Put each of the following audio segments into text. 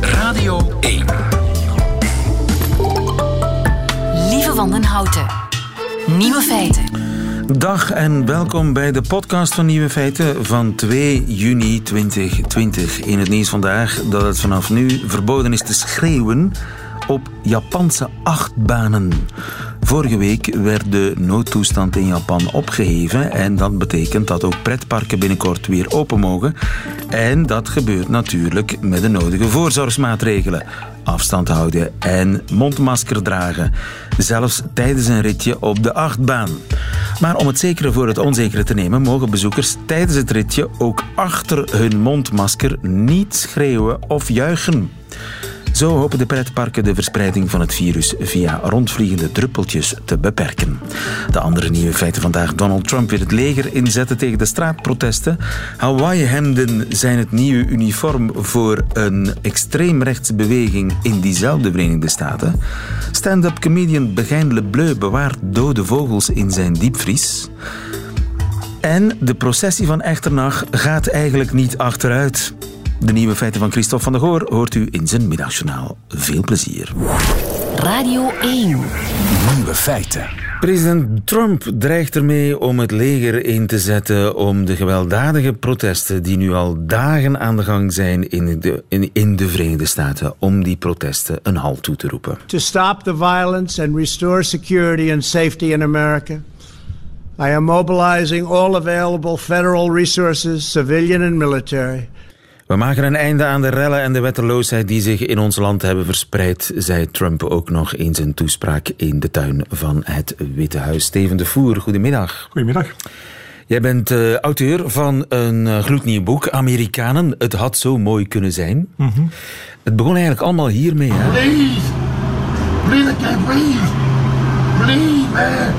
Radio 1. Lieve Wandenhouten. Nieuwe feiten. Dag en welkom bij de podcast van Nieuwe Feiten van 2 juni 2020. In het nieuws vandaag dat het vanaf nu verboden is te schreeuwen op Japanse achtbanen. Vorige week werd de noodtoestand in Japan opgeheven en dat betekent dat ook pretparken binnenkort weer open mogen. En dat gebeurt natuurlijk met de nodige voorzorgsmaatregelen. Afstand houden en mondmasker dragen. Zelfs tijdens een ritje op de achtbaan. Maar om het zekere voor het onzekere te nemen, mogen bezoekers tijdens het ritje ook achter hun mondmasker niet schreeuwen of juichen. Zo hopen de pretparken de verspreiding van het virus via rondvliegende druppeltjes te beperken. De andere nieuwe feiten vandaag. Donald Trump wil het leger inzetten tegen de straatprotesten. Hawaii-hemden zijn het nieuwe uniform voor een extreemrechtse beweging in diezelfde Verenigde Staten. Stand-up comedian Begijn Lebleu bewaart dode vogels in zijn diepvries. En de processie van Echternach gaat eigenlijk niet achteruit. De nieuwe feiten van Christophe van der Goor hoort u in zijn middagjournaal. Veel plezier. Radio 1. Nieuwe feiten. President Trump dreigt ermee om het leger in te zetten om de gewelddadige protesten die nu al dagen aan de gang zijn in de, in, in de Verenigde Staten, om die protesten een halt toe te roepen. To stop the violence and restore security and safety in America, I am mobilizing all available federal resources, civilian and military, We maken een einde aan de rellen en de wetteloosheid die zich in ons land hebben verspreid, zei Trump ook nog in zijn toespraak in de tuin van het Witte Huis. Steven de Voer, goedemiddag. Goedemiddag. Jij bent uh, auteur van een uh, gloednieuw boek, Amerikanen. Het had zo mooi kunnen zijn. Mm -hmm. Het begon eigenlijk allemaal hiermee. Hè? Please, please, I can't breathe. Please, man.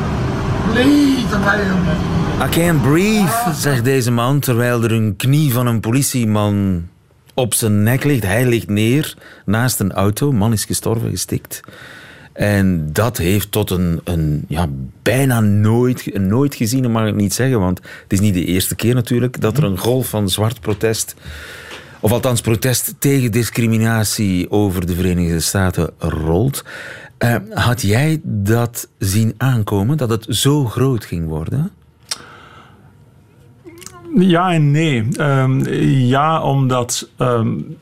Please, man. I can't breathe, zegt deze man terwijl er een knie van een politieman op zijn nek ligt. Hij ligt neer naast een auto. Man is gestorven, gestikt. En dat heeft tot een, een ja, bijna nooit, nooit gezien, mag ik niet zeggen, want het is niet de eerste keer natuurlijk dat er een golf van zwart protest, of althans protest tegen discriminatie over de Verenigde Staten rolt. Uh, had jij dat zien aankomen, dat het zo groot ging worden? Ja en nee. Um, ja, omdat um,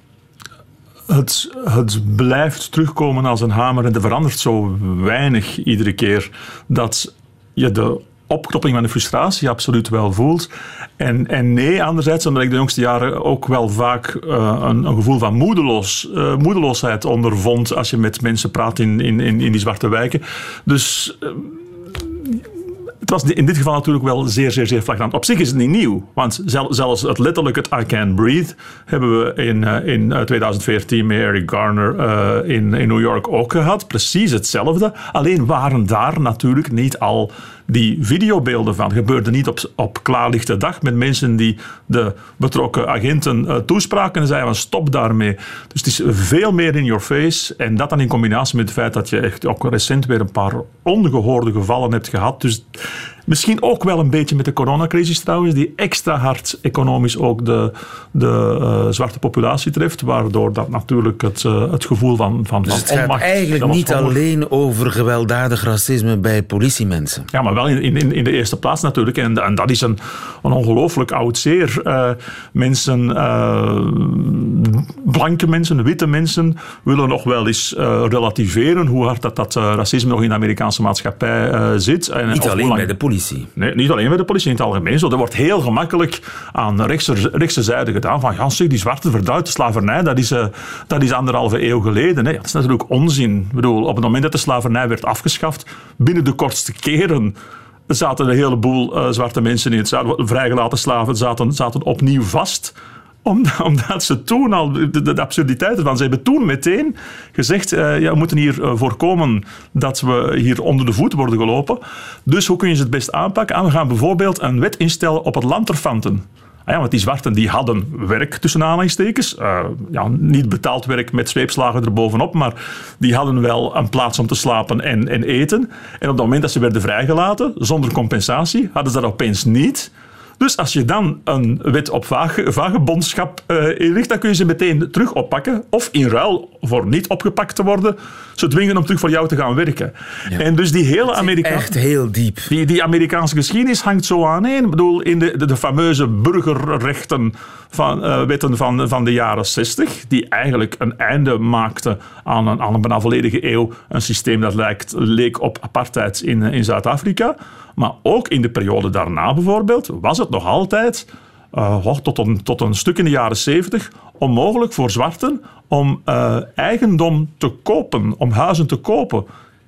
het, het blijft terugkomen als een hamer en er verandert zo weinig iedere keer dat je de opknopping van de frustratie absoluut wel voelt. En, en nee, anderzijds, omdat ik de jongste jaren ook wel vaak uh, een, een, gevoel van moedeloos, uh, moedeloosheid ondervond als je met mensen praat in, in, in, die zwarte wijken. Dus... Uh, het was in dit geval natuurlijk wel zeer, zeer, zeer flagrant. Op zich is het niet nieuw, want zelfs het letterlijk het I Can't Breathe hebben we in, in 2014 met Eric Garner uh, in, in New York ook gehad. Precies hetzelfde. Alleen waren daar natuurlijk niet al die videobeelden van. gebeurde niet op, op klaarlichte dag met mensen die de betrokken agenten uh, toespraken en zeiden van stop daarmee. Dus het is veel meer in your face. En dat dan in combinatie met het feit dat je echt ook recent weer een paar ongehoorde gevallen hebt gehad. Dus Misschien ook wel een beetje met de coronacrisis trouwens, die extra hard economisch ook de, de uh, zwarte populatie treft, waardoor dat natuurlijk het, uh, het gevoel van, van, dus van het gaat eigenlijk niet alleen over gewelddadig racisme bij politiemensen. Ja, maar wel in, in, in de eerste plaats natuurlijk. En, en dat is een, een ongelooflijk oud zeer. Uh, mensen, blanke mensen, witte mensen, willen nog wel eens relativeren hoe hard dat, dat racisme nog in de Amerikaanse maatschappij zit. En, niet alleen lang... bij de politie. Nee, niet alleen bij de politie in het algemeen. Zo, er wordt heel gemakkelijk aan de rechtse, rechtse zijde gedaan van ja, die zwarte verduidde slavernij, dat is, dat is anderhalve eeuw geleden. Nee, dat is natuurlijk onzin. Ik bedoel, op het moment dat de slavernij werd afgeschaft, binnen de kortste keren zaten een heleboel uh, zwarte mensen in het zuiden, vrijgelaten slaven, zaten, zaten opnieuw vast omdat ze toen al, de, de absurditeit ze hebben toen meteen gezegd, uh, ja, we moeten hier uh, voorkomen dat we hier onder de voet worden gelopen. Dus hoe kun je ze het best aanpakken? En we gaan bijvoorbeeld een wet instellen op het lanterfanten. Ah ja, want die zwarten die hadden werk tussen aanhalingstekens. Uh, ja, niet betaald werk met zweepslagen erbovenop, maar die hadden wel een plaats om te slapen en, en eten. En op het moment dat ze werden vrijgelaten, zonder compensatie, hadden ze dat opeens niet. Dus als je dan een wet op vage, vagebondschap uh, inricht, dan kun je ze meteen terug oppakken. Of in ruil voor niet opgepakt te worden, ze dwingen om terug voor jou te gaan werken. En dus die hele Amerikaanse... Echt heel diep. Die, die Amerikaanse geschiedenis hangt zo aan. Ik bedoel, in de, de, de fameuze burgerrechten van, uh, wetten van, van de jaren 60, die eigenlijk een einde maakten aan een, aan een bijna volledige eeuw. Een systeem dat lijkt, leek op apartheid in, in Zuid-Afrika. Maar ook in de periode daarna bijvoorbeeld was het nog altijd, uh, tot, een, tot een stuk in de jaren 70, onmogelijk voor zwarten om uh, eigendom te kopen, om huizen te kopen.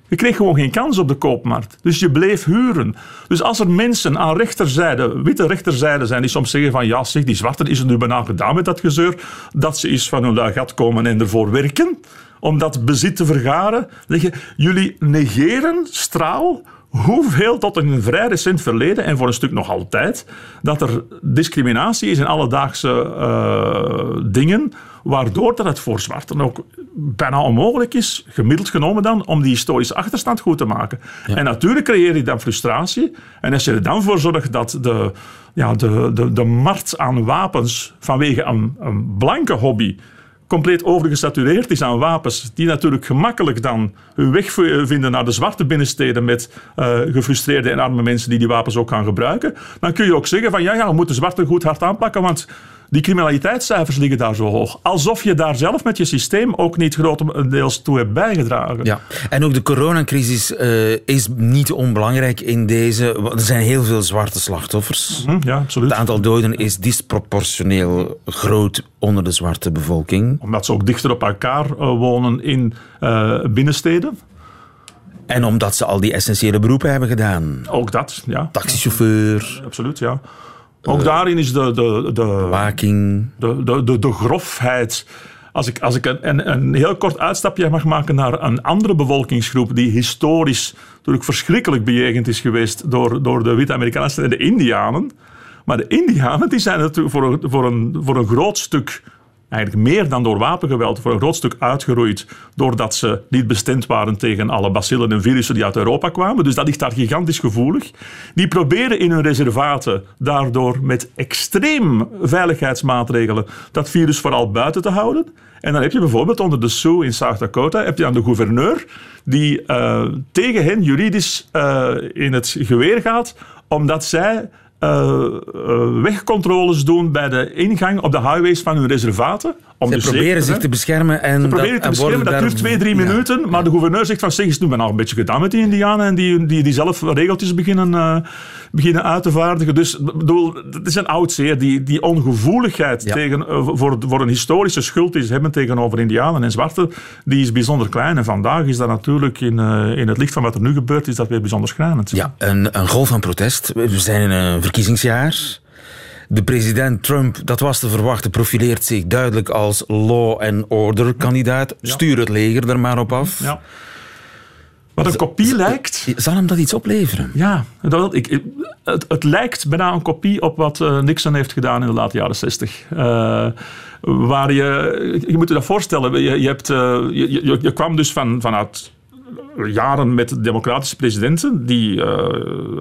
Je kreeg gewoon geen kans op de koopmarkt. Dus je bleef huren. Dus als er mensen aan rechterzijde, witte rechterzijde zijn, die soms zeggen van ja, zeg, die zwarten is het nu bijna gedaan met dat gezeur, dat ze eens van hun gat komen en ervoor werken, om dat bezit te vergaren. Zeg je, jullie negeren straal hoeveel tot een vrij recent verleden, en voor een stuk nog altijd, dat er discriminatie is in alledaagse uh, dingen, waardoor dat het voor zwarten ook bijna onmogelijk is, gemiddeld genomen dan, om die historische achterstand goed te maken. En natuurlijk creëer je dan frustratie. En als je er dan voor zorgt dat de, ja, de, de, de markt aan wapens vanwege een, een blanke hobby compleet overgesatureerd is aan wapens, die natuurlijk gemakkelijk dan hun weg vinden naar de zwarte binnensteden met uh, gefrustreerde en arme mensen die die wapens ook gaan gebruiken, dan kun je ook zeggen van ja, ja we moeten zwarte goed hard aanpakken, want die criminaliteitscijfers liggen daar zo hoog. Alsof je daar zelf met je systeem ook niet grotendeels toe hebt bijgedragen. Ja, en ook de coronacrisis uh, is niet onbelangrijk in deze. Er zijn heel veel zwarte slachtoffers. Mm, ja, absoluut. Het aantal doden is disproportioneel groot onder de zwarte bevolking. Omdat ze ook dichter op elkaar uh, wonen in uh, binnensteden. En omdat ze al die essentiële beroepen hebben gedaan. Ook dat, ja. Taxichauffeur. Absoluut, ja. Ook daarin is de, de, de, Waking. de, de, de, de grofheid. Als ik, als ik een, een, heel kort uitstapje mag maken naar een andere bevolkingsgroep die historisch natuurlijk verschrikkelijk bejegend is geweest door, door de witte Amerikanen en de Indianen. Maar de Indianen die zijn natuurlijk voor voor een, voor een groot stuk eigenlijk meer dan door wapengeweld voor een groot stuk uitgeroeid doordat ze niet bestemd waren tegen alle bacillen en virussen die uit Europa kwamen. Dus dat ligt daar gigantisch gevoelig. Die proberen in hun reservaten daardoor met extreem veiligheidsmaatregelen dat virus vooral buiten te houden. En dan heb je bijvoorbeeld onder de Sioux in South Dakota heb je dan de gouverneur die uh, tegen hen juridisch uh, in het geweer gaat omdat zij uh, wegcontroles doen bij de ingang op de highways van hun reservaten. Om Ze dus proberen zeker, zich te beschermen. En Ze proberen dat, te beschermen, dat duurt twee, drie minuten. Maar de gouverneur zegt van, zeg, is nu ben al een beetje gedaan met die indianen en die, die, die zelf regeltjes beginnen, uh, beginnen uit te vaardigen. Dus bedoel, het is een oud zeer. Die, die ongevoeligheid ja. tegen, voor, voor een historische schuld die ze hebben tegenover indianen en zwarte, die is bijzonder klein. En vandaag is dat natuurlijk in, in het licht van wat er nu gebeurt, is dat weer bijzonder schrijnend. Ja, een, een golf van protest. We zijn in een verkiezingsjaar. De president Trump, dat was te verwachten, profileert zich duidelijk als law and order kandidaat. Ja. Stuur het leger er maar op af. Ja. Wat een kopie lijkt. Zal hem dat iets opleveren? Ja, dat, ik, het, het, lijkt bijna een kopie op wat uh, Nixon heeft gedaan in de late jaren 60. Uh, waar je, je moet je dat voorstellen, je, je, hebt, uh, je, je, je, kwam dus van, vanuit jaren met democratische presidenten, die,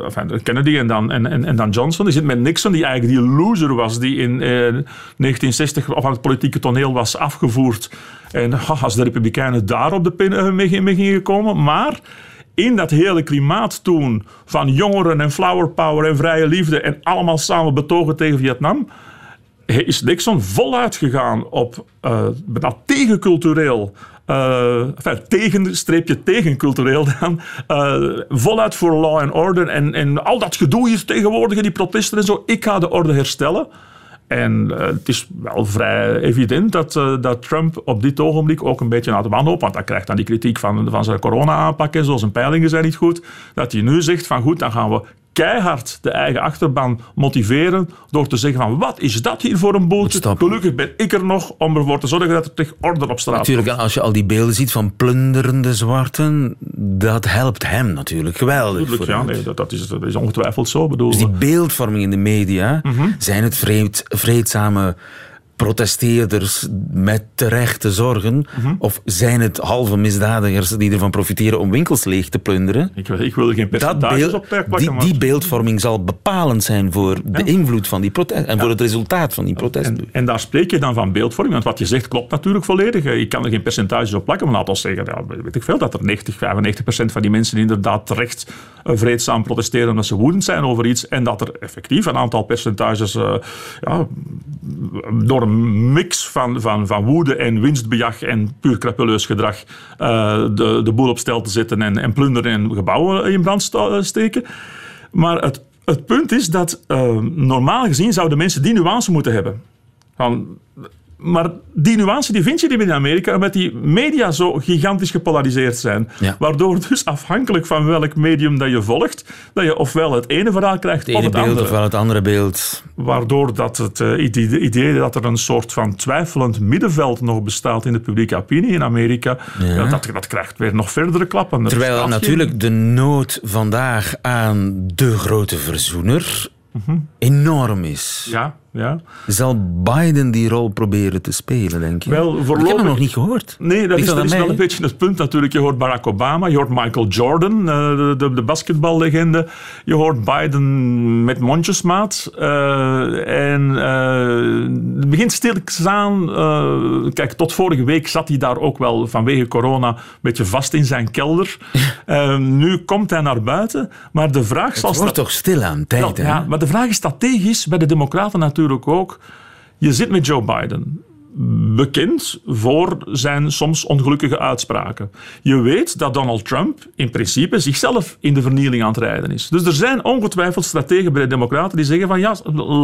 enfin, Kennedy en dan, en, en, dan Johnson. Je zit met Nixon, die eigenlijk die loser was, die in uh, 1960 op het politieke toneel was afgevoerd. En als de Republikeinen daar op de pin mee, mee gingen komen. Maar in dat hele klimaat toen van jongeren en flower power en vrije liefde en allemaal samen betogen tegen Vietnam, is Nixon voluit gegaan op uh, tegencultureel uh, tegen, streepje tegen cultureel dan, uh, voluit voor law and order en, en al dat gedoe hier tegenwoordig, die protesten en zo. Ik ga de orde herstellen. En uh, het is wel vrij evident dat, dat Trump op dit ogenblik ook een beetje naar de wanhoop, want hij krijgt dan die kritiek van, van zijn corona-aanpak en zo, zijn peilingen zijn niet goed, dat hij nu zegt van goed, dan gaan we keihard de eigen achterban motiveren door te zeggen van wat is dat hier voor een boeltje? Gelukkig ben ik er nog om ervoor te zorgen dat er terug orde op straat Natuurlijk, als je al die beelden ziet van plunderende zwarten, dat helpt hem natuurlijk geweldig. Natuurlijk, ja, nee, dat, dat, is, dat is ongetwijfeld zo. Bedoel. Dus die beeldvorming in de media, mm -hmm. zijn het vreed, vreedzame protesteerders met terechte zorgen? Mhm. Of zijn het halve misdadigers die ervan profiteren om winkels leeg te plunderen? Ik, ik wil er geen percentages op plakken, die, maar- die beeldvorming zal bepalend zijn voor de invloed van die protest en voor het resultaat van die protest. En, en daar spreek je dan van beeldvorming, want wat je zegt klopt natuurlijk volledig. Ik kan er geen percentages op plakken, maar laat ons zeggen, ja, weet ik veel, dat er 90, 95 procent van die mensen inderdaad terecht eh, vreedzaam protesteren omdat ze woedend zijn over iets en dat er effectief een aantal percentages eh, ja, door mix van, van, van woede en winstbejag en puur crapuleus gedrag eh, de, de boel op stel te zetten en, en plunderen en gebouwen in brand sta- steken. Maar het, het punt is dat eh, normaal gezien zouden mensen die nuance moeten hebben. Van, maar die nuance die vind je niet meer in Amerika, omdat die media zo gigantisch gepolariseerd zijn. Ja. Waardoor dus afhankelijk van welk medium dat je volgt, dat je ofwel het ene verhaal krijgt Het of het beeld andere. ofwel het andere beeld. Waardoor dat het eh, idee, dat er een soort van twijfelend middenveld nog bestaat in de publieke opinie in Amerika, ja, dat, dat krijgt weer nog verdere klappen. Er Terwijl natuurlijk de nood vandaag aan de grote verzoener enorm is. Ja, ja. Zal Biden die rol proberen te spelen, denk je? Wel, Ik heb voorlopig- hem nog niet gehoord. Nee, dat Ligt is, dat is wel een beetje het punt natuurlijk. Je hoort Barack Obama, je hoort Michael Jordan, eh, de, de, de basketballegende. Je hoort Biden met mondjesmaat. eh, en eh, het begint stilletjes aan. eh, kijk, tot vorige week zat hij daar ook wel vanwege corona een beetje vast in zijn kelder. Nu komt hij naar buiten. Maar de vraag zal Het wordt toch stil aan tijd, hè? ja, maar de vraag is strategisch bij de Democraten natuurlijk ook. Je zit met Joe Biden. Bekend voor zijn soms ongelukkige uitspraken. Je weet dat Donald Trump in principe zichzelf in de vernieling aan het rijden is. Dus er zijn ongetwijfeld strategen bij de Democraten die zeggen van ja,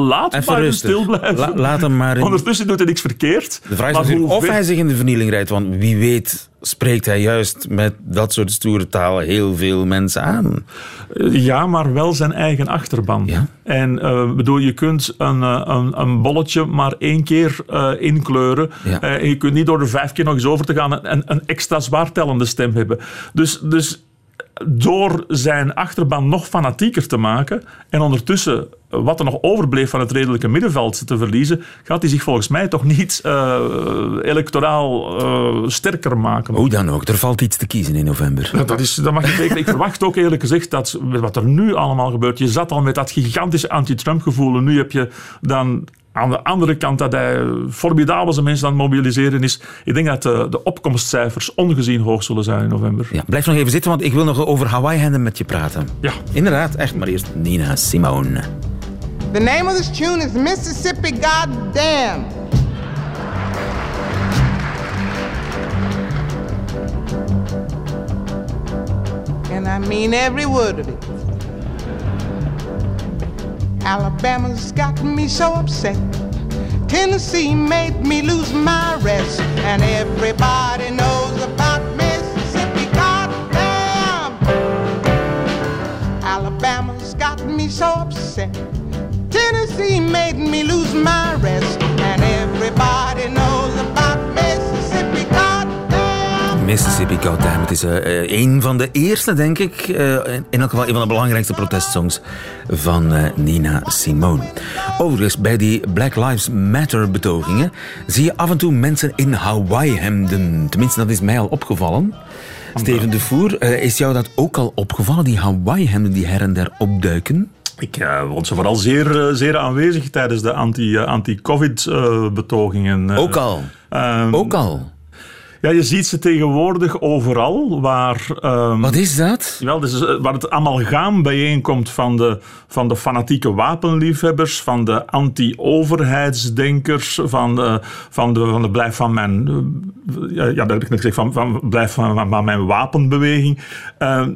laat Even Biden rustig. stil blijven. La- laat hem maar in- Ondertussen doet hij niks verkeerd. De vraag is Maar hoe of hij zich in de vernieling rijdt. Want wie weet spreekt hij juist met dat soort stoere taal heel veel mensen aan. Ja, maar wel zijn eigen achterban. Ja. En eh, bedoel, je kunt een, eh, een, een bolletje maar één keer eh, inkleuren. Ja. En je kunt niet door er vijf keer nog eens over te gaan en een extra zwaar tellende stem hebben. Dus, dus door zijn achterban nog fanatieker te maken en ondertussen wat er nog overbleef van het redelijke middenveld te verliezen, gaat hij zich volgens mij toch niet eh, electoraal eh, sterker maken. Hoe dan ook, er valt iets te kiezen in november. Ja, dat, is, dat mag je zeker. Ik verwacht ook eerlijk gezegd dat wat er nu allemaal gebeurt. Je zat al met dat gigantische anti-Trump gevoel. En nu heb je dan aan de andere kant dat hij formidabel zijn mensen aan het mobiliseren is. Ik denk dat de, de opkomstcijfers ongezien hoog zullen zijn in november. Ja, blijf nog even zitten, want ik wil nog over Hawaii-henden met je praten. Ja. Inderdaad, echt. Maar eerst Nina Simone. The name of this tune is Mississippi Goddamn. And I mean every word of it. Alabama's got me so upset. Tennessee made me lose my rest. And everybody knows about Mississippi Goddamn. Alabama's got me so upset. Tennessee made me lose my rest. And everybody knows about. Mississippi Goddamn. Het is eh, eh, een van de eerste, denk ik, eh, in elk geval een van de belangrijkste protestsongs van Nina Simone. Overigens, bij die Black Lives Matter betogingen zie je af en toe mensen in Hawaii-hemden. Tenminste, dat is mij al opgevallen. Steven de Voer, is jou dat ook al opgevallen, die Hawaii-hemden die her en der opduiken? Ik vond ze vooral zeer, zeer aanwezig tijdens de anti, anti-COVID-betogingen. Ook al. Ehm, Ook al. Ja, je ziet ze tegenwoordig overal waar... ehm, Wat is dat? Wel, dus, eh, waar het amalgaam bijeenkomt van de, van de fanatieke wapenliefhebbers, van de anti-overheidsdenkers, van de, van de, van de blijf van mijn, eh, ja, ja, dat heb ik net gezegd, van, van blijf van, van, van mijn wapenbeweging. Eh,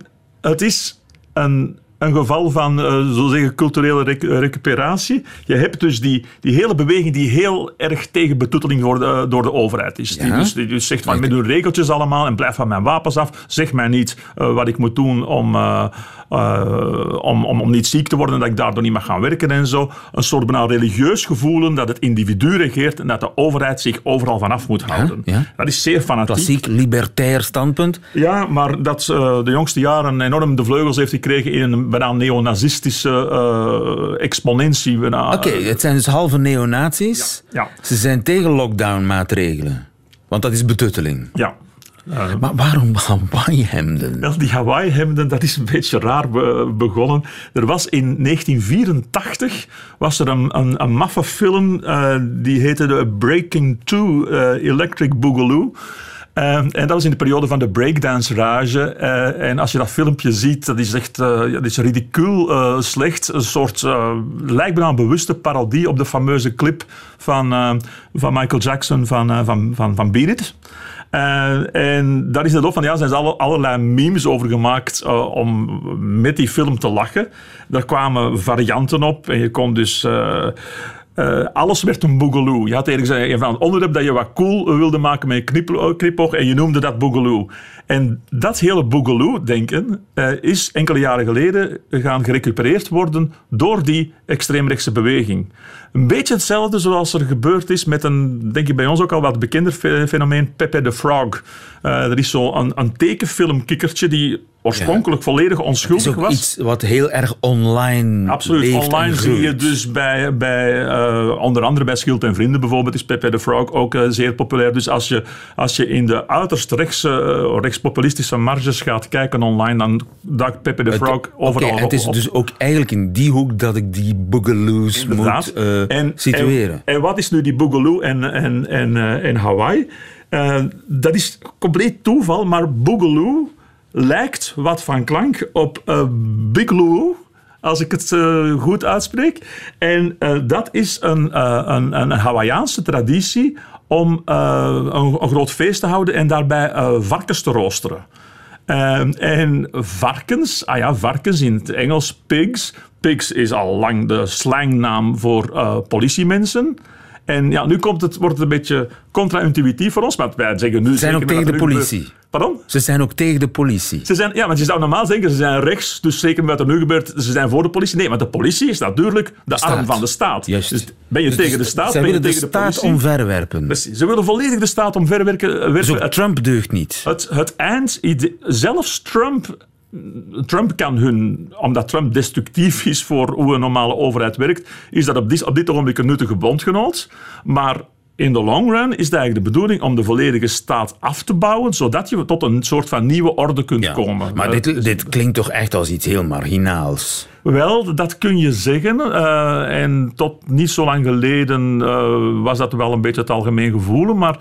het is een, een geval van, eh zo zeggen, culturele rec- recuperatie. Je hebt dus die, die hele beweging die heel erg tegen betoeteling door de, door de overheid is. Die, dus, die dus zegt van, met hun regeltjes allemaal en blijf van mijn wapens af. Zeg mij niet eh, wat ik moet doen om, eh, eh, om, om, om niet ziek te worden en dat ik daardoor niet mag gaan werken en zo. Een soort bijna religieus gevoelen dat het individu regeert en dat de overheid zich overal vanaf moet houden. ja. Dat is zeer fanatiek. Klassiek libertair standpunt. Ja, maar dat eh, de jongste jaren enorm de vleugels heeft gekregen in een bijna neonazistische eh, exponentie. Oké, het zijn dus halve neonazies. Ja. Ze zijn tegen lockdown-maatregelen. Want dat is betutteling. Ja. Maar waarom Hawaii-hemden? Wel, die Hawaii-hemden, dat is een beetje raar be- begonnen. Er was in 1984 was er een, een, een maffe film, eh, die heette de Breaking Two eh, Electric Boogaloo. Eh, en dat was in de periode van de breakdance rage. Eh, en als je dat filmpje ziet, dat is echt ja, dat is ridicuul slecht. Een soort, lijkt bijna een bewuste parodie op de fameuze clip van, van Michael Jackson van, van, van, van Beat It. Eh, en daar is de loop van jaren zijn alle, allerlei memes over gemaakt eh, om met die film te lachen. Daar kwamen varianten op en je kon dus... eh, eh, alles werd een boogaloo. Je had eigenlijk van een onderwerp dat je wat cool wilde maken met een knip- knipoog en je noemde dat boogaloo. En dat hele boogaloo-denken eh, is enkele jaren geleden gaan gerecupereerd worden door die extreemrechtse beweging. Een beetje hetzelfde zoals er gebeurd is met een, denk ik bij ons ook al wat bekender fe- fenomeen, Pepe the Frog. Eh, er is zo'n een, een tekenfilmkikkertje die oorspronkelijk volledig Het is onschuldig ook was. iets wat heel erg online Absoluut. leeft Online zie je dus bij, bij eh, onder andere bij Schild en Vrienden bijvoorbeeld, is Pepe the Frog ook eh, zeer populair. Dus als je, als je in de uiterst rechtse, eh, rechtspopulistische marges gaat kijken online, dan duikt Pepe the Frog overal oké, het is op. dus ook eigenlijk in die hoek dat ik die boogaloos moet en, situeren. En, en wat is nu die Boogaloo en, en, en, en Hawaii? Dat is compleet toeval, maar Boogaloo lijkt wat van klank op eh Bigloo, als ik het eh, goed uitspreek. En eh, dat is een, eh, een, een Hawaïaanse traditie om een, een groot feest te houden en daarbij varkens te roosteren. Ehm, en varkens, ah ja, varkens in het Engels, pigs. Pigs is al lang de slangnaam voor politiemensen. En ja, nu komt het, wordt het een beetje contra-intuïtief voor ons, maar wij zeggen nu... Ze zijn ook tegen de politie. gebeurt- Pardon? Ze zijn ook tegen de politie. Ze zijn, ja, want je zou normaal denken, ze zijn rechts, dus zeker met wat er nu gebeurt, ze zijn voor de politie. Nee, maar de politie is natuurlijk de Staat. arm van de staat. Juist. Dus ben je Dus tegen de staat, ben je willen de tegen de staat politie. omverwerpen. Precies. Ze willen volledig de staat omverwerken. werken. Dus Trump deugt niet. het, het eindidee, zelfs Trump, Trump kan hun, omdat Trump destructief is voor hoe een normale overheid werkt, is dat op dit, op dit ogenblik een nuttige bondgenoot. Maar in de long run is het eigenlijk de bedoeling om de volledige staat af te bouwen, zodat je tot een soort van nieuwe orde kunt Ja. komen. Maar Eh, dit, dit klinkt toch echt als iets heel marginaals. wel, dat kun je zeggen. Eh, en tot niet zo lang geleden eh, was dat wel een beetje het algemeen gevoel. Maar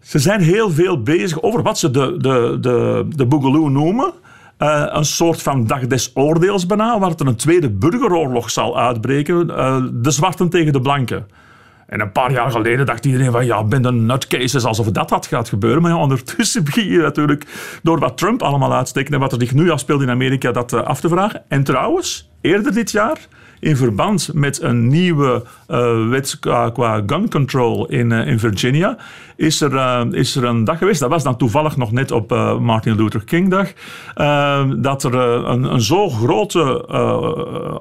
ze zijn heel veel bezig over wat ze de, de, de, de Boogaloo noemen. Eh, een soort van dag des oordeels bijna, waar het een tweede burgeroorlog zal uitbreken. eh, de zwarten tegen de blanken. En een paar jaar geleden dacht iedereen van ja, ben de nutcases alsof dat had gaat gebeuren. Maar ja, ondertussen begin je natuurlijk door wat Trump allemaal uitsteekt en wat er zich nu afspeelt in Amerika dat eh, af te vragen. En trouwens, eerder dit jaar, in verband met een nieuwe eh, wet qua, gun control in, eh, in Virginia, is er, eh, is er een dag geweest, dat was dan toevallig nog net op Martin Luther King dag, dat er een, een zo grote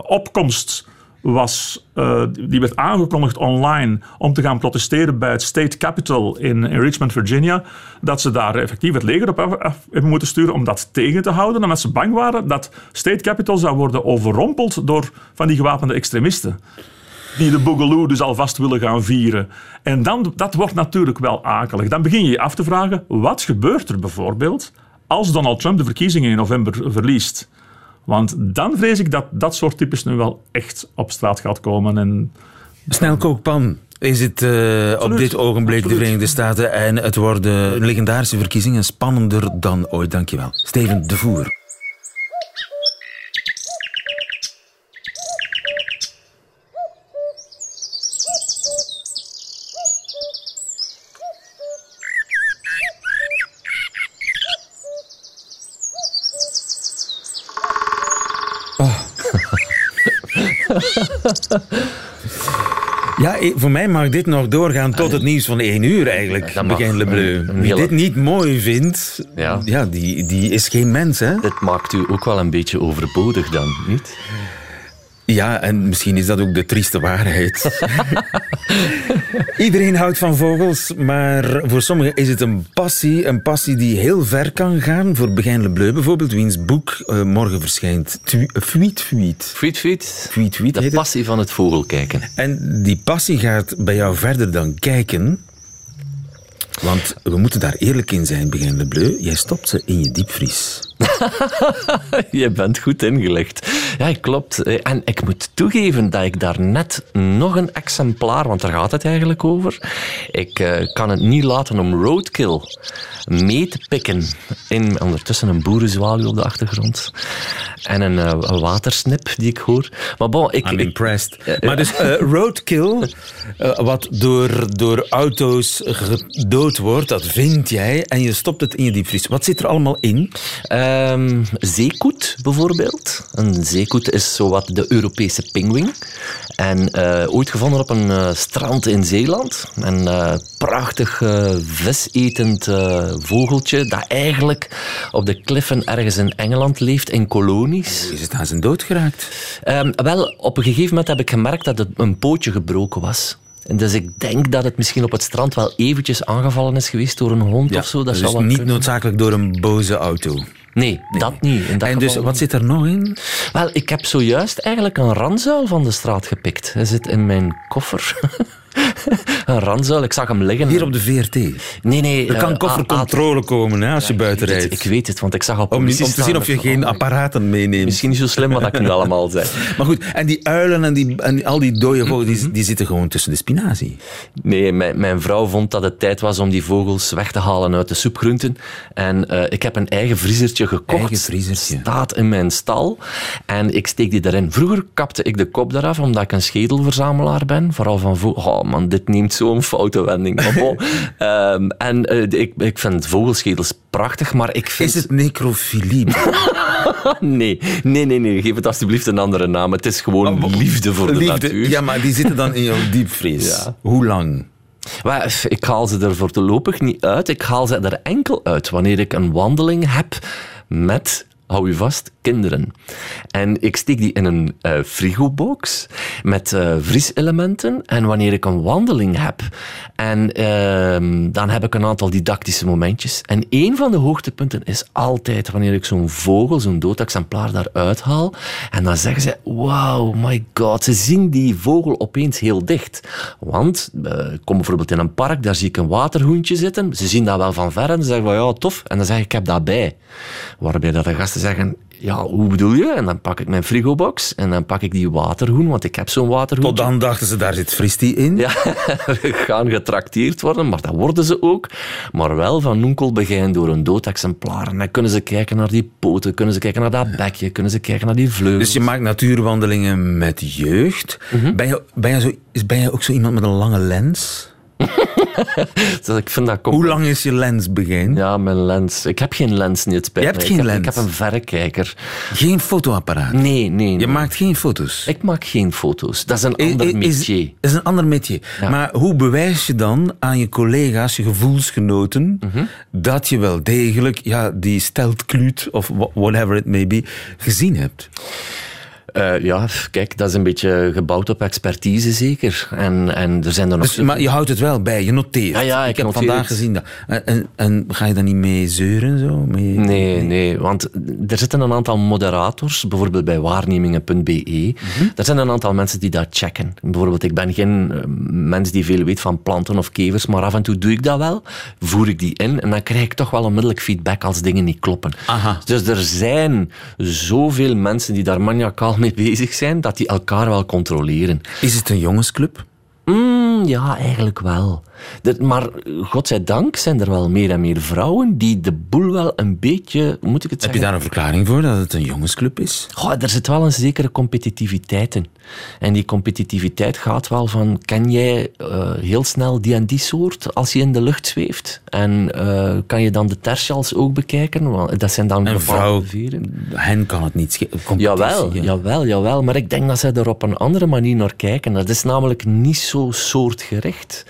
opkomst was, eh, die werd aangekondigd online om te gaan protesteren bij het State Capitol in, Richmond, Virginia, dat ze daar effectief het leger op hebben moeten sturen om dat tegen te houden, omdat ze bang waren dat State Capitol zou worden overrompeld door van die gewapende extremisten. Die de Boogaloo dus alvast willen gaan vieren. En dan, dat wordt natuurlijk wel akelig. Dan begin je je af te vragen, wat gebeurt er bijvoorbeeld als Donald Trump de verkiezingen in november verliest? Want dan vrees ik dat dat soort types nu wel echt op straat gaat komen. En Snelkookpan is het eh, op dit ogenblik de. Verenigde Staten. En het worden legendarische verkiezingen spannender dan ooit. Dankjewel. Steven de Voer. Eh, voor mij mag dit nog doorgaan tot het nieuws van één uur eigenlijk. Dat. Begin Lebleu. Een- een Wie hele- dit niet mooi vindt, Ja. ja. die, die is geen mens, hè? Dit maakt u ook wel een beetje overbodig dan, niet? Ja, en misschien is dat ook de trieste waarheid. Iedereen houdt van vogels, maar voor sommigen is het een passie. Een passie die heel ver kan gaan. Voor Begijn Lebleu bijvoorbeeld, wiens boek eh, morgen verschijnt. Eh, Fuit, fuit. Friet, friet. Fuit, fuit De het. passie van het vogelkijken. En die passie gaat bij jou verder dan kijken. Want we moeten daar eerlijk in zijn, Begijn Lebleu. Jij stopt ze in je diepvries. Je bent goed ingelegd. Ja, klopt. Eh, En ik moet toegeven dat ik daar net nog een exemplaar, want daar gaat het eigenlijk over. Ik eh, kan het niet laten om roadkill mee te pikken. In, ondertussen een boerenzwaluw op de achtergrond. En een, eh, een watersnip die ik hoor. Maar bon, ik, I'm ik, impressed. Maar dus roadkill, wat door, door auto's gedood wordt, dat vind jij en je stopt het in je diepvries. Wat zit er allemaal in? Ehm, zeekoet bijvoorbeeld. Een zeekoet is zowat de Europese pinguïn. En eh, ooit gevonden op een eh, strand in Zeeland. Een eh, prachtig visetend vogeltje dat eigenlijk op de kliffen ergens in Engeland leeft, in kolonies. Is het aan zijn dood geraakt? Ehm, wel, op een gegeven moment heb ik gemerkt dat het een pootje gebroken was. En dus ik denk dat het misschien op het strand wel eventjes aangevallen is geweest door een hond of zo. Dat dus niet kunnen. noodzakelijk door een boze auto. Nee, dat niet. Dat En dus, wat niet. zit er nog in? Wel, ik heb zojuist eigenlijk een ranzuil van de straat gepikt. Hij zit in mijn koffer. een ranzuil, ik zag hem liggen. Hier op de VRT. Nee, nee. Er kan eh, koffercontrole komen hè, als je buiten ik weet, het, rijdt. ik weet het, want ik zag op Om, om te zien of je geen apparaten meeneemt. Misschien niet zo slim wat ik nu allemaal zei. Maar goed, en die uilen en, die, en al die dode vogels, Mhm. die, die zitten gewoon tussen de spinazie. Nee, mijn, mijn vrouw vond dat het tijd was om die vogels weg te halen uit de soepgroenten. En eh, ik heb een eigen vriezertje gekocht. Eigen vriezertje. Staat in mijn stal. En ik steek die erin. Vroeger kapte ik de kop eraf, omdat ik een schedelverzamelaar ben. Vooral van vogels. Oh man, dit neemt zo'n foute wending. Bon. Ehm, en eh, ik, ik vind vogelschedels prachtig, maar ik vind... Is het necrofilie? Nee, nee, nee, nee. Geef het alsjeblieft een andere naam. Het is gewoon liefde voor de natuur. Ja, maar die zitten dan in jouw diepvries. Ja. Hoe lang? Maar ik haal ze er voorlopig niet uit. Ik haal ze er enkel uit wanneer ik een wandeling heb met, hou je vast, kinderen. En ik steek die in een eh, frigobox met eh, vrieselementen. En wanneer ik een wandeling heb, en ehm, dan heb ik een aantal didactische momentjes. En één van de hoogtepunten is altijd wanneer ik zo'n vogel, zo'n dood exemplaar daaruit haal. En dan zeggen ze, wow, my god, ze zien die vogel opeens heel dicht. Want, eh, ik kom bijvoorbeeld in een park, daar zie ik een waterhoentje zitten. Ze zien dat wel van ver en ze zeggen van, ja, tof. En dan zeg ik, ik heb dat bij. Waarbij dat de gasten zeggen, ja, hoe bedoel je? En dan pak ik mijn frigobox en dan pak ik die waterhoen, want ik heb zo'n waterhoentje. Tot dan dachten ze, daar zit fristie in. Ja, gaan getrakteerd worden, maar dat worden ze ook. Maar wel van noenkel begijn door een dood exemplaar. En dan kunnen ze kijken naar die poten, kunnen ze kijken naar dat bekje, kunnen ze kijken naar die vleugels. Dus je maakt natuurwandelingen met jeugd. Mhm. ben, je, ben, je zo, is- ben je ook zo iemand met een lange lens? Dus ik vind dat Hoe lang is je lens, Begijn? Ja, mijn lens. Ik heb geen lens niet, spijt Je hebt geen ik heb, lens? Ik heb een verrekijker. Geen fotoapparaat? Nee, nee. Je nee. maakt geen foto's? Ik maak geen foto's. Dat is een ander is, métier. is een ander métier. Ja. Maar hoe bewijs je dan aan je collega's, je gevoelsgenoten, Mhm. dat je wel degelijk ja, die steltkluut of wha- whatever it may be gezien hebt? Eh, ja, kijk, dat is een beetje gebouwd op expertise, zeker. En, en er zijn er nog... Dus, maar je houdt het wel bij, je noteert. Ja, ja, ik ik heb noteer vandaag gezien dat. En, en, en ga je daar niet mee zeuren? Zo? Mee, Nee, nee, want er zitten een aantal moderators, bijvoorbeeld bij waarnemingen.be. Mhm. Er zijn een aantal mensen die dat checken. Bijvoorbeeld, ik ben geen eh, mens die veel weet van planten of kevers, maar af en toe doe ik dat wel. Voer ik die in en dan krijg ik toch wel onmiddellijk feedback als dingen niet kloppen. Aha. Dus er zijn zoveel mensen die daar maniacaal mee bezig zijn, dat die elkaar wel controleren. Is het een jongensclub? Mm, ja, eigenlijk wel. Dat- maar godzijdank zijn er wel meer en meer vrouwen die de boel wel een beetje, moet ik het Heb je zeggen? daar een verklaring voor dat het een jongensclub is? Goh, er zit wel een zekere competitiviteit in. En die competitiviteit gaat wel van, ken jij eh, heel snel die en die soort als je in de lucht zweeft? En eh, kan je dan de tertials ook bekijken? Want dat zijn dan Een bepaalde vrouw, hen kan het niet schelen. Jawel, jawel, jawel. Maar ik denk dat zij er op een andere manier naar kijken. Dat is namelijk niet zo soortgericht.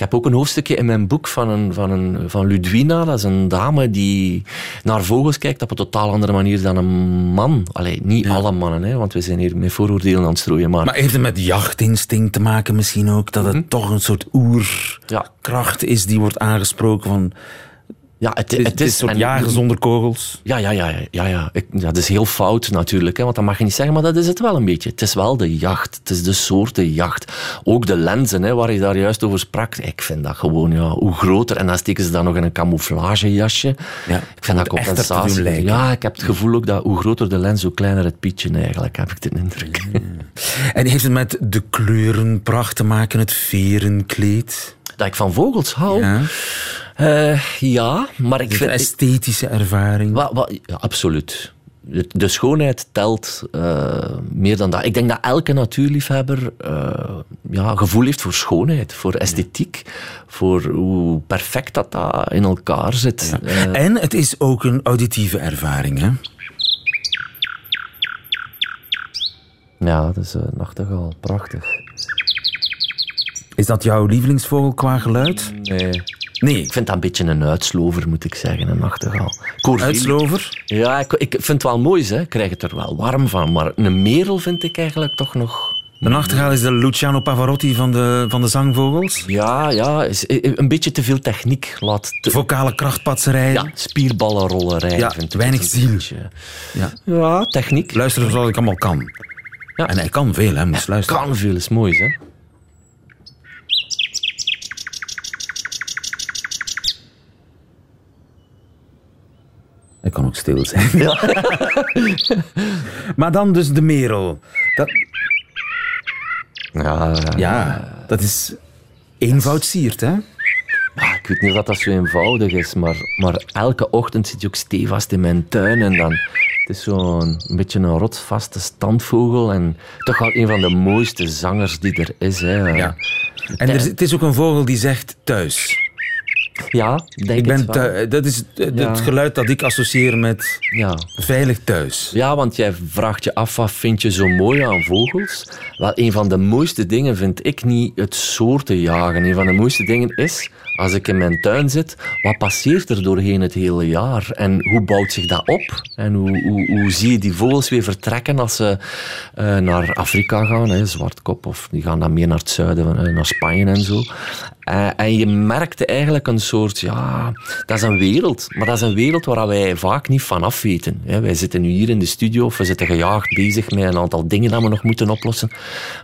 Ik heb ook een hoofdstukje in mijn boek van, een, van, een, van Ludwina. Dat is een dame die naar vogels kijkt op een totaal andere manier dan een man. Allee, niet alle mannen, hè, want we zijn hier met vooroordelen aan het strooien. Maar, Maar heeft het met jachtinstinct te maken misschien ook? Dat het toch een soort oerkracht ja, is die wordt aangesproken van... ja, het, Het is, het is een soort en- jagen zonder kogels. Ja, ja, ja, ja, ja. Ik, ja. Dat is heel fout natuurlijk, hè, want dat mag je niet zeggen, maar dat is het wel een beetje. Het is wel de jacht, het is de soorten jacht. Ook de lenzen, hè, waar je daar juist over sprak, ik vind dat gewoon, ja, hoe groter. En dan steken ze dan nog in een camouflagejasje. Ja, ik vind dat compensatie. Ja, ik heb het gevoel ook dat hoe groter de lens, hoe kleiner het pietje eigenlijk, heb ik de indruk. En heeft het met de kleurenpracht te maken, het verenkleed? Dat ik van vogels hou? Ja. Eh, ja maar ik vind... een esthetische ervaring? Wa- wa- ja, absoluut. De, de schoonheid telt eh, meer dan dat. Ik denk dat elke natuurliefhebber eh, ja, gevoel heeft voor schoonheid, voor esthetiek, voor hoe perfect dat, dat in elkaar zit. En het is ook een auditieve ervaring, hè? ja, dat is een nachtegaal. Prachtig. Is dat jouw lievelingsvogel qua geluid? Nee. Nee. Ik vind dat een beetje een uitslover, moet ik zeggen, een nachtegaal. Uitslover? Ja, ik, ik vind het wel mooi, hè. ik krijg het er wel warm van. Maar een merel vind ik eigenlijk toch nog... De nachtegaal is de Luciano Pavarotti van de, van de zangvogels. Ja, ja, is een beetje te veel techniek. Laat te... Vocale krachtpatserij. Ja, spierballenrollerij Ja, weinig ziel. Ja. Ja, techniek. Luisteren zoals ik allemaal kan. Ja. En hij kan veel, hè? Moet luisteren. Kan veel is moois, hè. Hij kan ook stil zijn. maar dan dus de merel. Dat, Ja, ja, dat is eenvoud siert, hè? ik weet niet of dat zo eenvoudig is, maar, maar elke ochtend zit je ook stevast in mijn tuin en dan... Het is zo'n een beetje een rotsvaste standvogel en toch wel een van de mooiste zangers die er is. Hè. Ja. En er, het is ook een vogel die zegt thuis. Ja, denk Ik ben wel. dat is het Ja. geluid dat ik associeer met Ja. veilig thuis. Ja, want jij vraagt je af wat vind je zo mooi aan vogels. Wel, een van de mooiste dingen vind ik niet het soorten jagen. Een van de mooiste dingen is, als ik in mijn tuin zit, wat passeert er doorheen het hele jaar? En hoe bouwt zich dat op? En hoe, hoe, hoe zie je die vogels weer vertrekken als ze eh, naar Afrika gaan, hè, zwartkop, of die gaan dan meer naar het zuiden, eh, naar Spanje en zo. Eh, en je merkte eigenlijk een soort, ja, dat is een wereld. Maar dat is een wereld waar wij vaak niet van af weten. Wij zitten nu hier in de studio, of we zitten gejaagd bezig met een aantal dingen dat we nog moeten oplossen.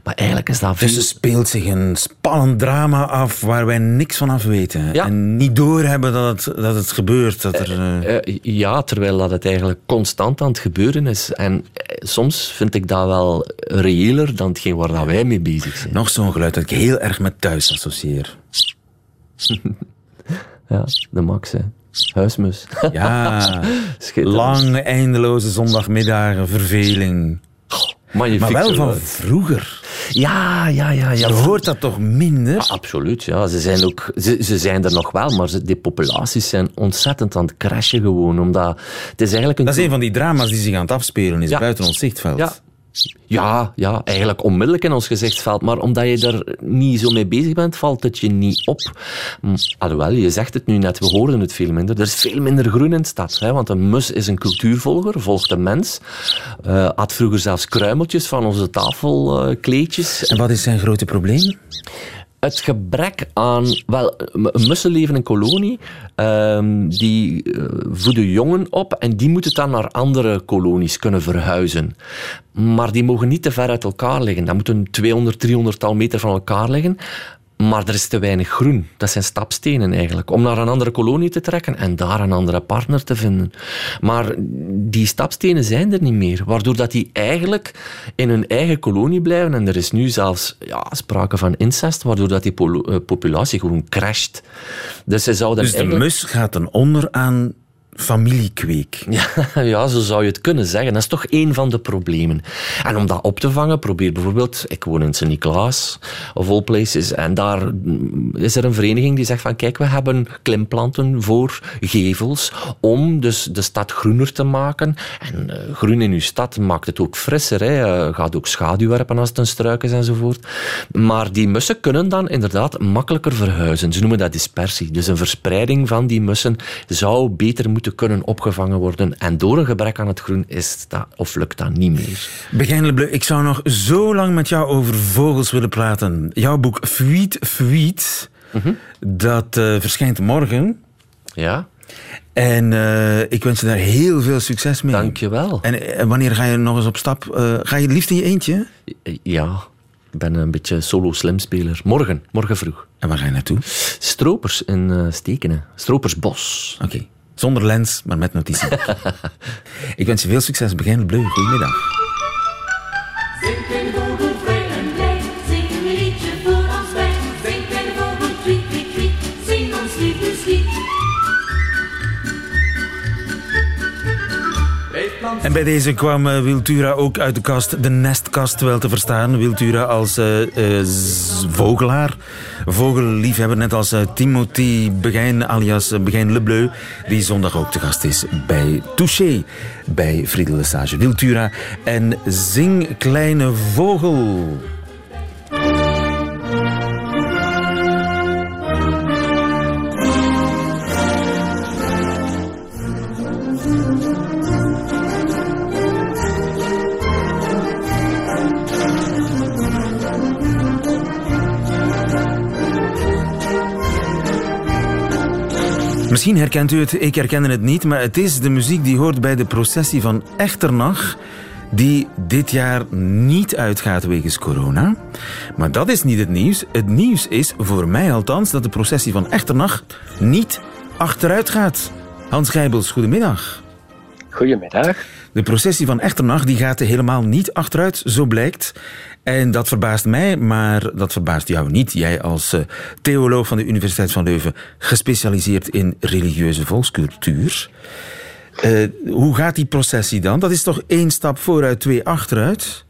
Maar eigenlijk is dat veel... Dus er speelt zich een spannend drama af waar wij niks van af weten. Ja. En niet doorhebben dat het, dat het gebeurt. Dat er, eh, Eh, ja, terwijl dat het eigenlijk constant aan het gebeuren is. En soms vind ik dat wel reëler dan hetgeen waar dat wij mee bezig zijn. nog zo'n geluid dat ik heel erg met thuis associeer. Ja, de max, hè. Huismus. Ja, lange, eindeloze zondagmiddagen, verveling. Magnifiek Maar wel van vroeger. Ja, ja, ja. ja. Je hoort dat toch minder? Ja, absoluut, ja. Ze zijn, ook, ze, ze zijn er nog wel, maar ze, die populaties zijn ontzettend aan het crashen gewoon. Omdat het is eigenlijk een... Dat is een van die drama's die zich aan het afspelen is Ja. buiten ons zichtveld. Ja. Ja, ja, eigenlijk onmiddellijk in ons gezichtsveld. Maar omdat je daar niet zo mee bezig bent, valt het je niet op. Alhoewel, je zegt het nu net, we horen het veel minder. Er is veel minder groen in de stad. Hè, want een mus is een cultuurvolger, volgt een mens. Eh, had vroeger zelfs kruimeltjes van onze tafelkleedjes. En wat is zijn grote probleem? Het gebrek aan... Wel, mussen leven kolonie. ehm, die eh, voeden jongen op en die moeten dan naar andere kolonies kunnen verhuizen. Maar die mogen niet te ver uit elkaar liggen. Dat moet een 200, 300 tal meter van elkaar liggen. Maar er is te weinig groen. Dat zijn stapstenen eigenlijk. Om naar een andere kolonie te trekken en daar een andere partner te vinden. Maar die stapstenen zijn er niet meer. Waardoor dat die eigenlijk in hun eigen kolonie blijven. En er is nu zelfs ja, sprake van incest. Waardoor dat die eh, populatie gewoon crasht. Dus ze zouden Dus de eigenlijk... mus gaat ten onder aan familiekweek. Ja, zo zou je het kunnen zeggen. Dat is toch één van de problemen. En om dat op te vangen, probeer bijvoorbeeld... Ik woon in Sint-Niklaas, of all places. En daar is er een vereniging die zegt van... Kijk, we hebben klimplanten voor gevels om dus de stad groener te maken. En uh, groen in uw stad maakt het ook frisser. Hè. Uh, gaat ook schaduw werpen als het een struik is enzovoort. Maar die mussen kunnen dan inderdaad makkelijker verhuizen. Ze noemen dat dispersie. Dus een verspreiding van die mussen zou beter moeten kunnen opgevangen worden. En door een gebrek aan het groen is dat, of lukt dat niet meer. Begijn Lebleu, ik zou nog zo lang met jou over vogels willen praten. Jouw boek Fuit, Fuit, mm dat uh, verschijnt morgen. Ja. En uh, ik wens je daar heel veel succes mee. Dank je wel. En, en wanneer ga je nog eens op stap? Ga je liefst in je eentje? Ja, ik ben een beetje solo-slimspeler. Morgen, morgen vroeg. En waar ga je naartoe? Stropers in Stekenen. Stropersbos. Oké. Okay. Zonder lens, maar met notitie. ik wens je veel succes. Begin Bleu. Goedemiddag. En bij deze kwam uh, Wiltura ook uit de kast, de nestkast wel te verstaan. Wiltura als uh, uh, vogelaar, vogelliefhebber, net als Timothy Begijn alias Begijn Lebleu, die zondag ook te gast is bij Touché, bij Friedel Lesage. Wiltura en Zing Kleine Vogel. Misschien herkent u het, ik herken het niet, maar het is de muziek die hoort bij de processie van Echternach, die dit jaar niet uitgaat wegens corona. Maar dat is niet het nieuws. Het nieuws is, voor mij althans, dat de processie van Echternach niet achteruit gaat. Hans Gijbels, goedemiddag. Goedemiddag. De processie van Echternach die gaat helemaal niet achteruit, zo blijkt. En dat verbaast mij, maar dat verbaast jou niet. Jij als uh, theoloog van de Universiteit van Leuven, gespecialiseerd in religieuze volkscultuur. Uh, hoe gaat die processie dan? Dat is toch één stap vooruit, twee achteruit?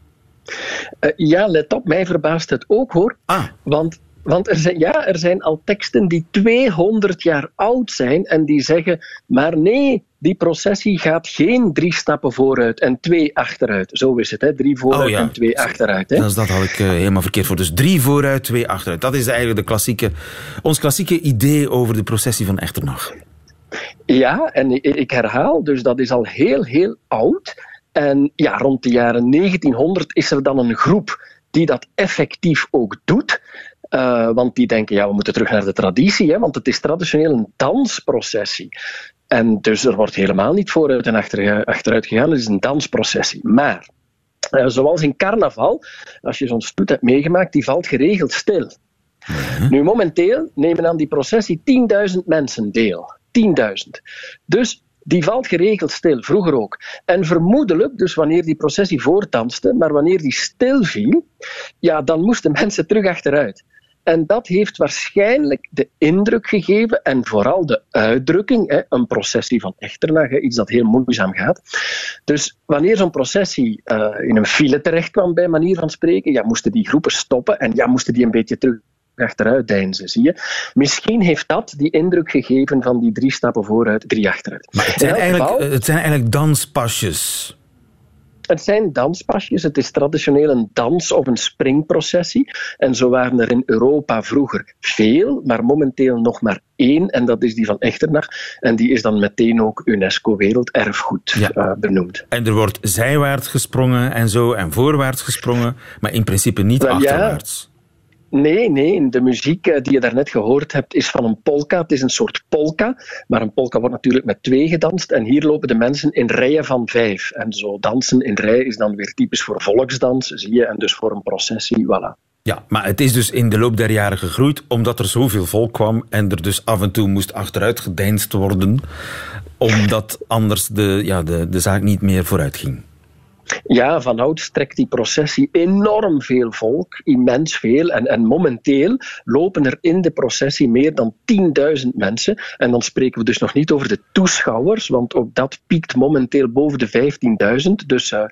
Uh, ja, let op, mij verbaast het ook hoor. Ah. Want want er zijn, ja, er zijn al teksten die 200 jaar oud zijn en die zeggen, maar nee, die processie gaat geen drie stappen vooruit en twee achteruit. Zo is het, hè? drie vooruit oh, ja. en twee achteruit. Hè? Dus dat had ik uh, helemaal verkeerd voor. Dus drie vooruit, twee achteruit. Dat is eigenlijk de klassieke, ons klassieke idee over de processie van Echternach. Ja, en ik herhaal, dus dat is al heel, heel oud. En ja, rond de jaren 1900 is er dan een groep die dat effectief ook doet. Uh, want die denken, ja, we moeten terug naar de traditie, hè, want het is traditioneel een dansprocessie. En dus er wordt helemaal niet vooruit en achter, achteruit gegaan, het is een dansprocessie. Maar, uh, zoals in carnaval, als je zo'n stoet hebt meegemaakt, die valt geregeld stil. Mhm. Nu, momenteel nemen aan die processie 10.000 mensen deel. 10.000. Dus die valt geregeld stil, vroeger ook. En vermoedelijk, dus wanneer die processie voortanste, maar wanneer die stil viel, ja, dan moesten mensen terug achteruit. En dat heeft waarschijnlijk de indruk gegeven, en vooral de uitdrukking, hè, een processie van Echternach, iets dat heel moeizaam gaat. Dus wanneer zo'n processie uh, in een file terecht kwam, bij manier van spreken, ja, moesten die groepen stoppen en ja, moesten die een beetje terug achteruit deinzen, zie je. Misschien heeft dat die indruk gegeven van die drie stappen vooruit, drie achteruit. Maar het zijn, eigenlijk, geval, het zijn eigenlijk danspasjes. Het zijn danspasjes. Het is traditioneel een dans- of een springprocessie. En zo waren er in Europa vroeger veel, maar momenteel nog maar één. En dat is die van Echternach. En die is dan meteen ook UNESCO Werelderfgoed ja. uh, benoemd. En er wordt zijwaarts gesprongen en zo, en voorwaarts gesprongen, maar in principe niet Wel, achterwaarts. Ja. Nee, nee. De muziek die je daarnet gehoord hebt is van een polka. Het is een soort polka, maar een polka wordt natuurlijk met twee gedanst. En hier lopen de mensen in rijen van vijf. En zo dansen in rij is dan weer typisch voor volksdans, zie je, en dus voor een processie, voilà. Ja, maar het is dus in de loop der jaren gegroeid omdat er zoveel volk kwam en er dus af en toe moest achteruit gedeinst worden, omdat anders de, ja, de, de zaak niet meer vooruit ging. Ja, van ouds trekt die processie enorm veel volk, immens veel. En, en momenteel lopen er in de processie meer dan 10.000 mensen. En dan spreken we dus nog niet over de toeschouwers, want ook dat piekt momenteel boven de 15.000. Dus uh,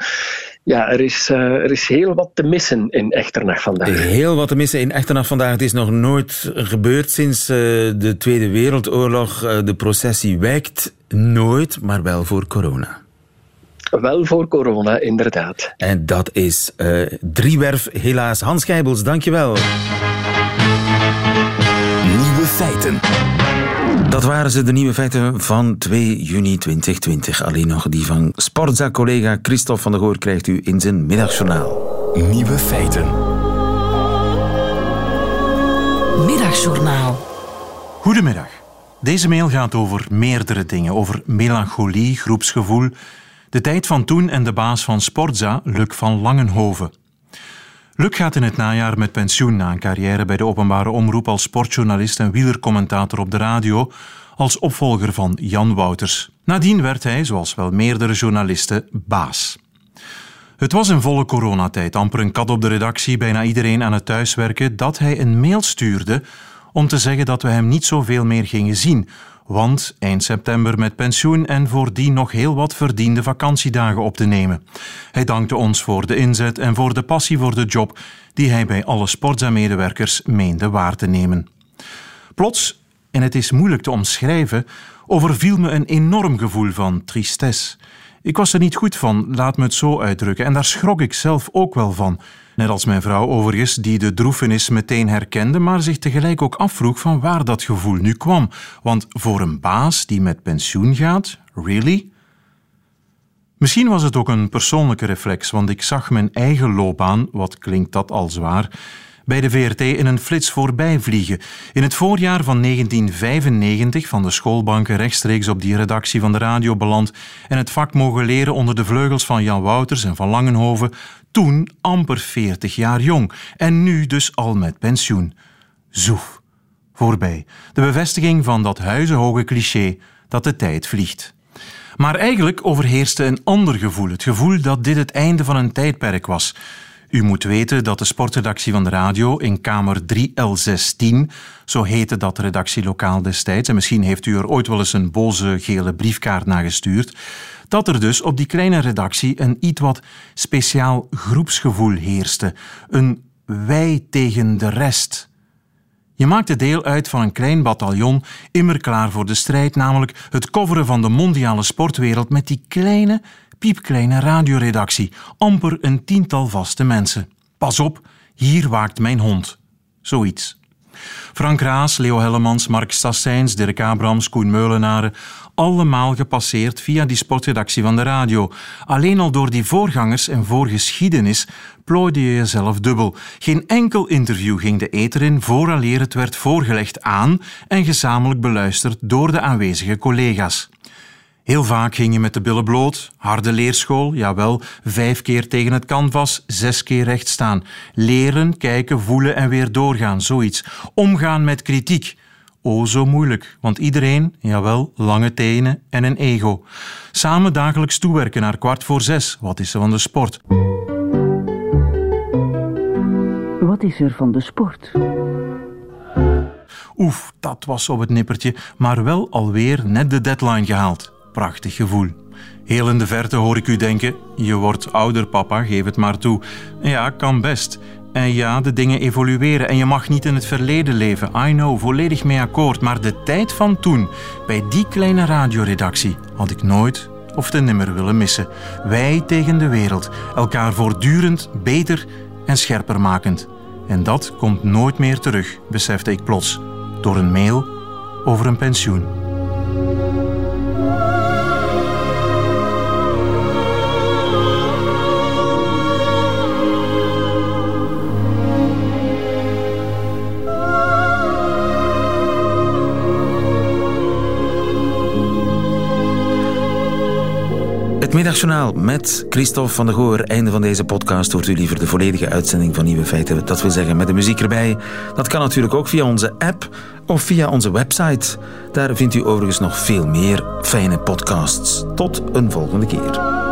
ja, er is, uh, er is heel wat te missen in Echternach vandaag. Heel wat te missen in Echternach vandaag. Het is nog nooit gebeurd sinds uh, de Tweede Wereldoorlog. de processie wijkt nooit, maar wel voor corona. Wel voor corona, inderdaad. En dat is uh, driewerf, helaas. Hans Gijbels, dankjewel. Nieuwe feiten. Dat waren ze, de nieuwe feiten van 2 juni 2020. Alleen nog die van Sportza-collega Christophe van der Goor krijgt u in zijn middagjournaal. Nieuwe feiten. Middagjournaal. Goedemiddag. Deze mail gaat over meerdere dingen. Over melancholie, groepsgevoel, de tijd van toen en de baas van Sportza, Luc van Langenhoven. Luc gaat in het najaar met pensioen na een carrière bij de openbare omroep als sportjournalist en wielercommentator op de radio, als opvolger van Jan Wouters. Nadien werd hij, zoals wel meerdere journalisten, baas. Het was in volle coronatijd, amper een kat op de redactie, bijna iedereen aan het thuiswerken, dat hij een mail stuurde om te zeggen dat we hem niet zoveel meer gingen zien, want eind september met pensioen en voordien nog heel wat verdiende vakantiedagen op te nemen. Hij dankte ons voor de inzet en voor de passie voor de job die hij bij alle Sportza-medewerkers meende waar te nemen. Plots, en het is moeilijk te omschrijven, overviel me een enorm gevoel van tristesse. Ik was er niet goed van, laat me het zo uitdrukken, en daar schrok ik zelf ook wel van. Net als mijn vrouw overigens, die de droefenis meteen herkende, maar zich tegelijk ook afvroeg van waar dat gevoel nu kwam. Want voor een baas die met pensioen gaat, really? Misschien was het ook een persoonlijke reflex, want ik zag mijn eigen loopbaan, wat klinkt dat al zwaar, bij de VRT in een flits voorbij vliegen. In het voorjaar van 1995 van de schoolbanken rechtstreeks op die redactie van de radio beland en het vak mogen leren onder de vleugels van Jan Wouters en van Langenhoven, toen amper 40 jaar jong en nu dus al met pensioen. Zoef, voorbij. De bevestiging van dat huizenhoge cliché dat de tijd vliegt. Maar eigenlijk overheerste een ander gevoel, het gevoel dat dit het einde van een tijdperk was. U moet weten dat de sportredactie van de radio in kamer 3L16, zo heette dat redactielokaal destijds, en misschien heeft u er ooit wel eens een boze gele briefkaart naar gestuurd, dat er dus op die kleine redactie een iets wat speciaal groepsgevoel heerste. Een wij tegen de rest. Je maakte deel uit van een klein bataljon, immer klaar voor de strijd, namelijk het coveren van de mondiale sportwereld met die kleine, piepkleine radioredactie, amper een tiental vaste mensen. Pas op, hier waakt mijn hond. Zoiets. Frank Raas, Leo Hellemans, Mark Stassijns, Dirk Abrams, Koen Meulenaren, allemaal gepasseerd via die sportredactie van de radio. Alleen al door die voorgangers en voorgeschiedenis plooide je jezelf dubbel. Geen enkel interview ging de eter in vooraleer het werd voorgelegd aan en gezamenlijk beluisterd door de aanwezige collega's. Heel vaak ging je met de billen bloot, harde leerschool, jawel, vijf keer tegen het canvas, zes keer recht staan. Leren, kijken, voelen en weer doorgaan, zoiets. Omgaan met kritiek. O, zo moeilijk, want iedereen, jawel, lange tenen en een ego. Samen dagelijks toewerken naar kwart voor zes. Wat is er van de sport? Wat is er van de sport? Oef, dat was op het nippertje, maar wel alweer net de deadline gehaald. Prachtig gevoel. Heel in de verte hoor ik u denken: je wordt ouder, papa, geef het maar toe. Ja, kan best. En ja, de dingen evolueren en je mag niet in het verleden leven. I know, volledig mee akkoord. Maar de tijd van toen, bij die kleine radioredactie, had ik nooit of te nimmer willen missen. Wij tegen de wereld, elkaar voortdurend beter en scherper makend. En dat komt nooit meer terug, besefte ik plots, door een mail over een pensioen. Middagjournaal met Christophe van der Goor. Einde van deze podcast hoort u liever de volledige uitzending van Nieuwe Feiten. Dat wil zeggen met de muziek erbij. Dat kan natuurlijk ook via onze app of via onze website. Daar vindt u overigens nog veel meer fijne podcasts. Tot een volgende keer.